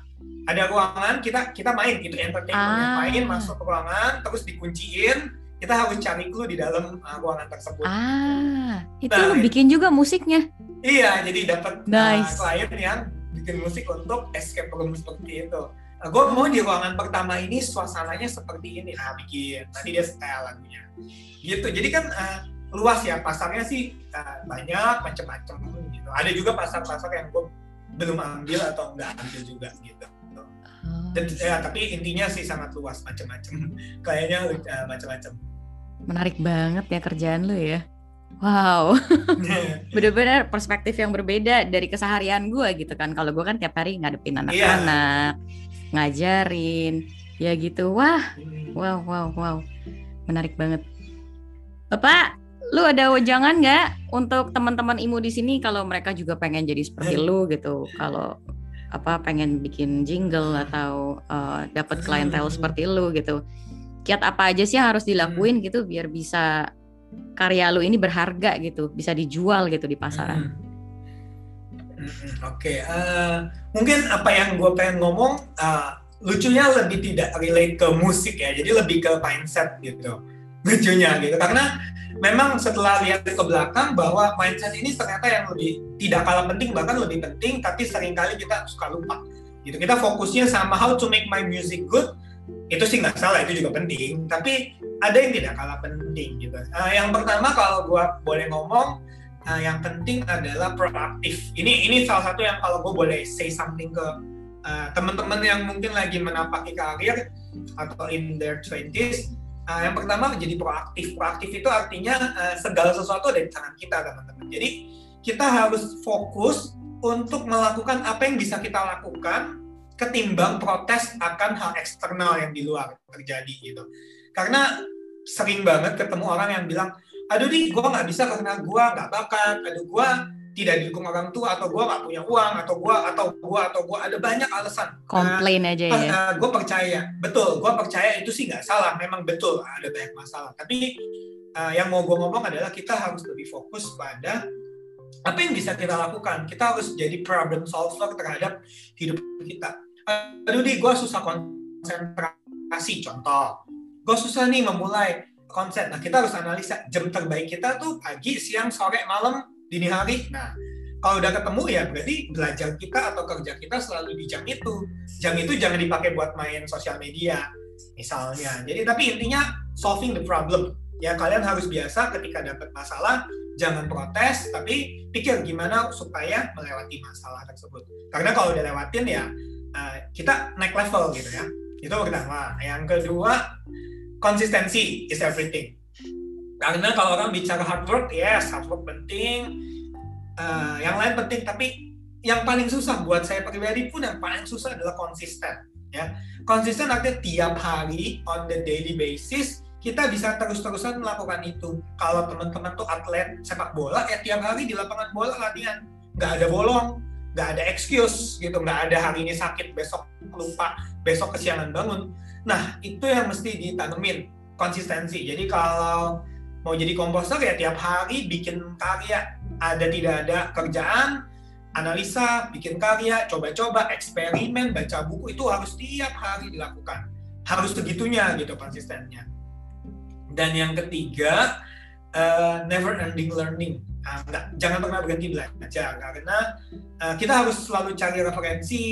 ada ruangan kita kita main itu entertainment ah. main masuk ke ruangan terus dikunciin kita harus cari clue di dalam uh, ruangan tersebut. Ah, itu nah, bikin juga musiknya. Iya, jadi dapat nice. uh, klien yang bikin musik untuk escape room seperti itu uh, gue mau di ruangan pertama ini suasananya seperti ini nah bikin nanti dia style lagunya gitu jadi kan uh, luas ya pasarnya sih uh, banyak macam-macam gitu ada juga pasar-pasar yang gue belum ambil atau enggak ambil juga gitu. Oh, Dan, ya, tapi intinya sih sangat luas macam-macam. Kayaknya uh, macam-macam. Menarik banget ya kerjaan lu ya. Wow, bener-bener perspektif yang berbeda dari keseharian gue gitu kan. Kalau gue kan tiap hari ngadepin iya. anak-anak, yeah ngajarin ya gitu. Wah. Wow wow wow. Menarik banget. Bapak lu ada wejangan nggak untuk teman-teman imu di sini kalau mereka juga pengen jadi seperti lu gitu? Kalau apa pengen bikin jingle atau uh, dapat klientel seperti lu gitu. Kiat apa aja sih yang harus dilakuin gitu biar bisa karya lu ini berharga gitu bisa dijual gitu di pasaran? Oke, okay. uh, eh, mungkin apa yang gue pengen ngomong uh, lucunya lebih tidak relate ke musik ya, jadi lebih ke mindset gitu. Lucunya gitu. Karena memang setelah lihat ke belakang bahwa mindset ini ternyata yang lebih tidak kalah penting bahkan lebih penting tapi sering kali kita suka lupa. Gitu. Kita fokusnya sama how to make my music good itu sih nggak salah itu juga penting. Tapi ada yang tidak kalah penting gitu. Uh, yang pertama kalau gua boleh ngomong uh, yang penting adalah proaktif. Ini ini salah satu yang kalau gue boleh say something ke uh, teman-teman yang mungkin lagi menapaki karir atau in their 20s Uh, yang pertama menjadi proaktif. Proaktif itu artinya uh, segala sesuatu ada di tangan kita, teman-teman. Jadi kita harus fokus untuk melakukan apa yang bisa kita lakukan ketimbang protes akan hal eksternal yang di luar terjadi gitu. Karena sering banget ketemu orang yang bilang, aduh nih gue nggak bisa karena gue nggak bakat, aduh gue tidak didukung orang tua atau gue gak punya uang atau gue atau gue atau gue ada banyak alasan. Komplain nah, aja ya. uh, uh, gue percaya betul gue percaya itu sih nggak salah memang betul ada banyak masalah. Tapi uh, yang mau gue ngomong adalah kita harus lebih fokus pada apa yang bisa kita lakukan. Kita harus jadi problem solver terhadap hidup kita. Aduh di gue susah konsentrasi contoh. Gue susah nih memulai konsep. Nah kita harus analisa. Jam terbaik kita tuh pagi siang sore malam dini hari. Nah, kalau udah ketemu ya berarti belajar kita atau kerja kita selalu di jam itu. Jam itu jangan dipakai buat main sosial media misalnya. Jadi tapi intinya solving the problem. Ya kalian harus biasa ketika dapat masalah jangan protes tapi pikir gimana supaya melewati masalah tersebut. Karena kalau udah lewatin ya uh, kita naik level gitu ya. Itu pertama. Yang kedua konsistensi is everything karena kalau orang bicara hard work, yes, hard work penting. Uh, yang lain penting, tapi yang paling susah buat saya pribadi pun yang paling susah adalah konsisten. Ya, konsisten artinya tiap hari on the daily basis kita bisa terus-terusan melakukan itu. Kalau teman-teman tuh atlet sepak bola, ya tiap hari di lapangan bola latihan, nggak ada bolong, nggak ada excuse gitu, nggak ada hari ini sakit, besok lupa, besok kesiangan bangun. Nah itu yang mesti ditanemin konsistensi. Jadi kalau mau jadi komposer ya tiap hari bikin karya. Ada tidak ada kerjaan analisa bikin karya coba-coba eksperimen baca buku itu harus tiap hari dilakukan. Harus segitunya gitu konsistennya. Dan yang ketiga uh, never ending learning. Uh, enggak, jangan pernah berhenti belajar karena uh, kita harus selalu cari referensi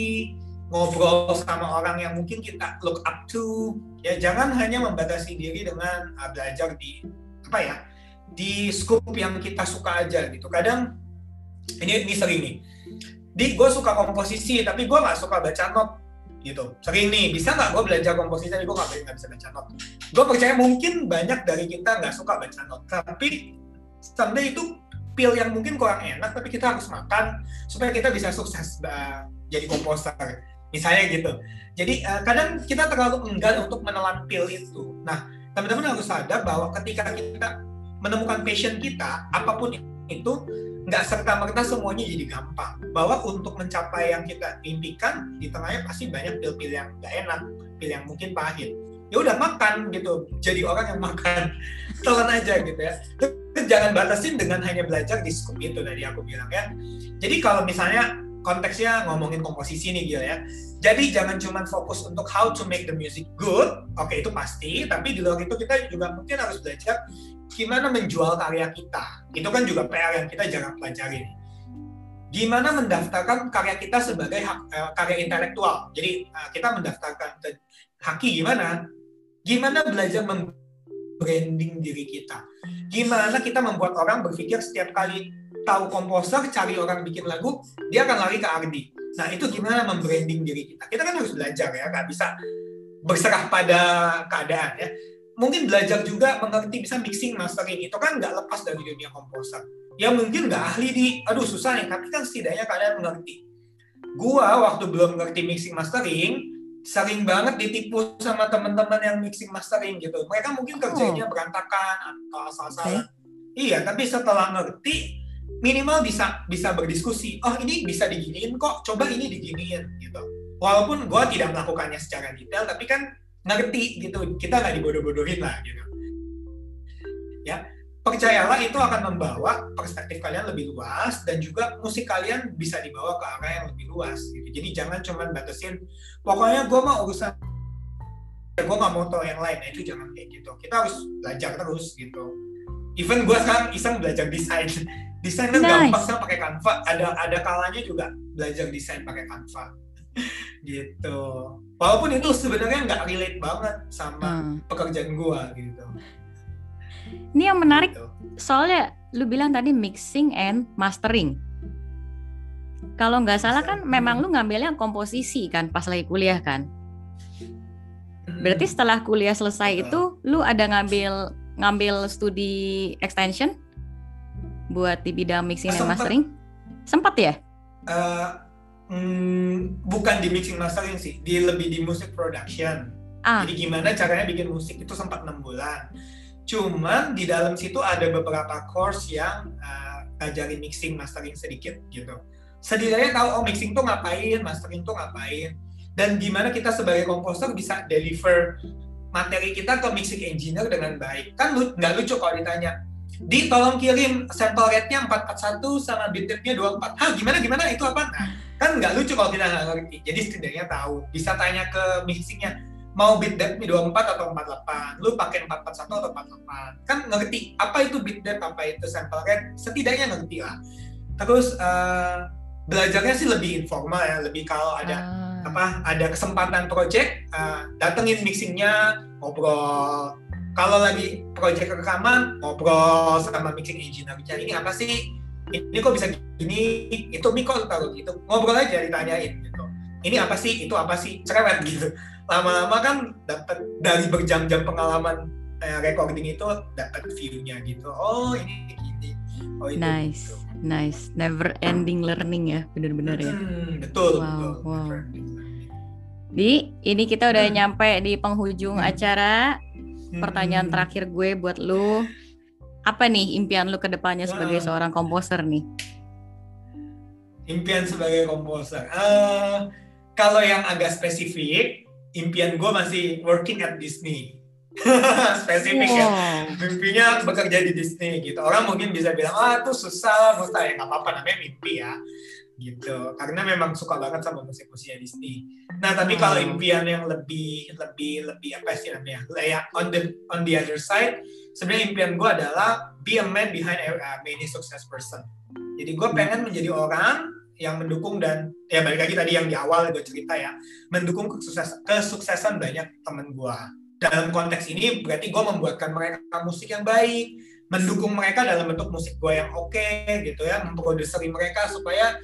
ngobrol sama orang yang mungkin kita look up to. Ya jangan hanya membatasi diri dengan uh, belajar di apa ya di scoop yang kita suka aja gitu. Kadang ini ini sering nih. Di gue suka komposisi tapi gue nggak suka baca not gitu. Sering nih bisa nggak gue belajar komposisi tapi gue nggak bisa baca not? Gue percaya mungkin banyak dari kita nggak suka baca not tapi someday itu pil yang mungkin kurang enak tapi kita harus makan supaya kita bisa sukses uh, jadi komposer. Misalnya gitu. Jadi uh, kadang kita terlalu enggan untuk menelan pil itu. Nah teman-teman harus sadar bahwa ketika kita menemukan passion kita, apa pun itu, nggak serta merta semuanya jadi gampang. Bahwa untuk mencapai yang kita impikan, di tengahnya pasti banyak pil-pil yang nggak enak, pil yang mungkin pahit. Ya udah makan gitu, jadi orang yang makan, telan aja gitu ya. Jangan batasin dengan hanya belajar di scope itu tadi aku bilang ya. Jadi kalau misalnya konteksnya ngomongin komposisi nih Gil ya. Jadi jangan cuma fokus untuk how to make the music good, oke itu pasti, tapi di luar itu kita juga mungkin harus belajar gimana menjual karya kita. Itu kan juga PR yang kita jangan pelajari. Gimana mendaftarkan karya kita sebagai hak, uh, karya intelektual. Jadi uh, kita mendaftarkan ke Haki gimana? Gimana belajar membranding diri kita? Gimana kita membuat orang berpikir setiap kali tahu komposer, cari orang bikin lagu, dia akan lari ke Ardi. Nah itu gimana membranding diri kita? Kita kan harus belajar ya, nggak bisa berserah pada keadaan ya. Mungkin belajar juga mengerti bisa mixing mastering itu kan nggak lepas dari dunia komposer. Ya mungkin nggak ahli di, aduh susah nih, tapi kan setidaknya kalian mengerti. Gua waktu belum ngerti mixing mastering, sering banget ditipu sama teman-teman yang mixing mastering gitu. Mereka mungkin kerjanya oh. berantakan atau asal-asalan. Okay. Iya, tapi setelah ngerti, minimal bisa bisa berdiskusi oh ini bisa diginiin kok coba ini diginiin gitu. Walaupun gue tidak melakukannya secara detail tapi kan ngerti gitu kita nggak dibodoh-bodohin lah gitu. Ya percayalah itu akan membawa perspektif kalian lebih luas dan juga musik kalian bisa dibawa ke arah yang lebih luas gitu. Jadi jangan cuma batasin pokoknya gue mau urusan gue nggak mau tahu yang lain nah itu jangan kayak gitu. Kita harus belajar terus gitu even gue sekarang iseng belajar desain desain kan Nice. gampang sekarang pakai Canva ada ada kalanya juga belajar desain pakai Canva gitu walaupun itu sebenarnya nggak relate banget sama Hmm. pekerjaan gue gitu Ini yang menarik Gitu. soalnya lu bilang tadi mixing and mastering. Kalau nggak salah kan Hmm. memang lu ngambilnya komposisi kan pas lagi kuliah kan. Berarti Hmm. setelah kuliah selesai itu lu ada ngambil ngambil studi extension buat di bidang mixing dan mastering? Sempat ya? Eh, hmm, bukan di mixing mastering sih, di lebih di music production. Ah. Jadi gimana caranya bikin musik itu sempat enam bulan. Cuman di dalam situ ada beberapa course yang eh, ngajarin mixing mastering sedikit gitu. Setidaknya tahu oh mixing tuh ngapain, mastering tuh ngapain, dan gimana kita sebagai komposer bisa deliver materi kita ke mixing engineer dengan baik. Kan lu nggak lucu kalau ditanya, di tolong kirim sample rate-nya 441 sama beat rate-nya 24. Hah, gimana gimana itu apa? Nah, kan nggak lucu kalau kita nggak ngerti. Jadi setidaknya tahu. Bisa tanya ke mixingnya, mau beat depth 24 atau 48. Lu pakai 441 atau 48. Kan ngerti apa itu beat depth, apa itu sample rate, setidaknya ngerti lah. Terus eh, belajarnya sih lebih informal ya, lebih kalau ada Ah. apa ada kesempatan project uh, datengin mixingnya ngobrol. Kalau lagi project rekaman ngobrol sama mixing engineer bicara ini apa sih? Ini kok bisa gini? Itu mi kok taruh gitu ngobrol aja ditanyain gitu. Ini apa sih? Itu apa sih? Cerewet gitu. Lama-lama kan dapat dari berjam-jam pengalaman eh, recording itu dapat view-nya gitu. Oh ini gini. Oh itu Nice, gitu. nice, never ending learning ya, bener-bener ya. Hmm, betul Wow, betul. Wow. Di, ini kita udah Hmm. nyampe di penghujung Hmm. acara. Pertanyaan Hmm. terakhir gue buat lu, apa nih impian lu ke depannya sebagai Ah. seorang komposer nih? impian sebagai komposer. Eh, kalau yang agak spesifik, impian gue masih working at Disney. spesifik ya. Wow. Mimpinya bekerja di Disney gitu. Orang mungkin bisa bilang, ah itu susah, mustahil. Ya nggak apa-apa, namanya mimpi ya. Gitu. Karena memang suka banget sama musik-musiknya Disney. Nah, tapi kalau Wow. impian yang lebih, lebih, lebih apa sih namanya? Ya, on the on the other side, sebenarnya impian gue adalah be a man behind a, a many success person. Jadi gue pengen menjadi orang yang mendukung dan ya balik lagi tadi yang di awal gue cerita ya mendukung kesukses, kesuksesan banyak temen gue dalam konteks ini berarti gue membuatkan mereka musik yang baik mendukung mereka dalam bentuk musik gue yang oke gitu ya memproduseri mereka supaya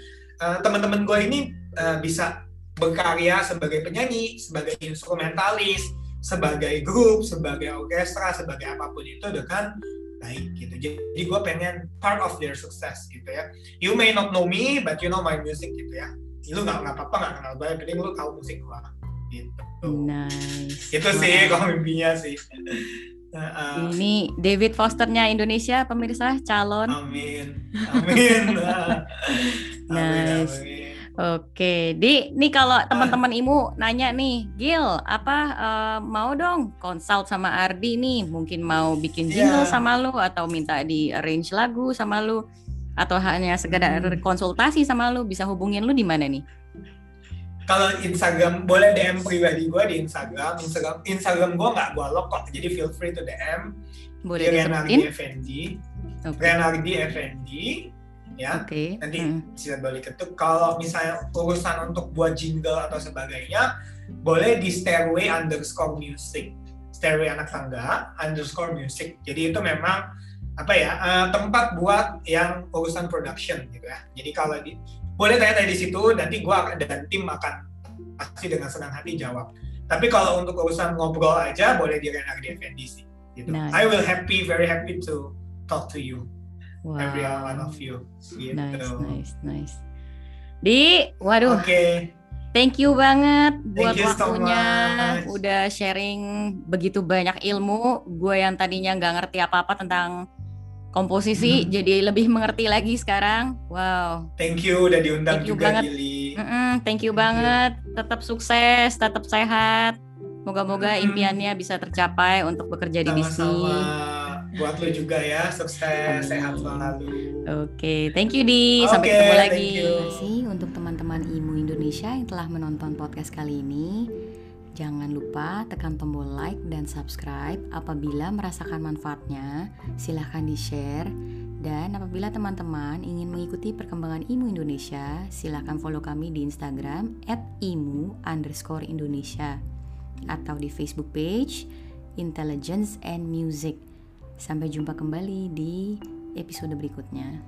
uh, teman-teman gue ini uh, bisa berkarya sebagai penyanyi sebagai instrumentalis sebagai grup sebagai orkestra sebagai apa pun itu dengan baik gitu. Jadi gue pengen part of their success gitu ya. You may not know me but you know my music gitu ya. Lu nggak nggak apa-apa nggak kenal gue penting lu tahu musik gue gitu. Nice. itu sih Wow. kalau mimpinya sih uh, Ini David Fosternya Indonesia, pemirsa calon. amin amin amin, Nice. amin. Oke, di nih kalau teman-teman Imu nanya nih, Gil, apa eh, mau dong consult sama Ardi nih? Mungkin mau bikin jingle Iya. sama lu atau minta di arrange lagu sama lu atau hanya sekedar Hmm. konsultasi sama lu, bisa hubungin lu di mana nih? Kalau Instagram boleh DM pribadi gue di Instagram. Instagram Instagram gue nggak gue lock kok. Jadi feel free to DM Boleh di disebutin? Effendi Oke. Renardi Effendi ya. Oke. nanti Hmm. bisa balik ketuk. Kalau misalnya urusan untuk buat jingle atau sebagainya boleh di stairway underscore music. Stairway anak tangga underscore music. Jadi itu memang apa ya eh, tempat buat yang urusan production gitu ya. Jadi kalau di boleh tanya-tanya di situ nanti gua dan tim akan pasti dengan senang hati jawab tapi kalau untuk urusan ngobrol aja boleh di Renardi Effendi sih gitu Nice. I will happy very happy to talk to you Wow. every one of you gitu Nice, nice, nice. Di, waduh, Oke, Thank you banget buat Thank you so waktunya, much. udah sharing begitu banyak ilmu. Gue yang tadinya nggak ngerti apa-apa tentang komposisi, Hmm. jadi lebih mengerti lagi sekarang. Wow, thank you udah diundang Thank you juga banget. Gili. Mm-mm, thank you Thank you. banget. Tetap sukses, tetap sehat. Moga-moga Mm-mm. impiannya bisa tercapai untuk bekerja di Disney. Sama-sama buat lo juga ya, sukses, sehat selalu. Oke, thank you di. Sampai ketemu thank lagi. you. Terima kasih untuk teman-teman IMU Indonesia yang telah menonton podcast kali ini. Jangan lupa tekan tombol like dan subscribe. Apabila merasakan manfaatnya, silahkan di-share. Dan apabila teman-teman ingin mengikuti perkembangan IMU Indonesia, silahkan follow kami di Instagram at IMU underscore Indonesia atau di Facebook page Intelligence and Music. Sampai jumpa kembali di episode berikutnya.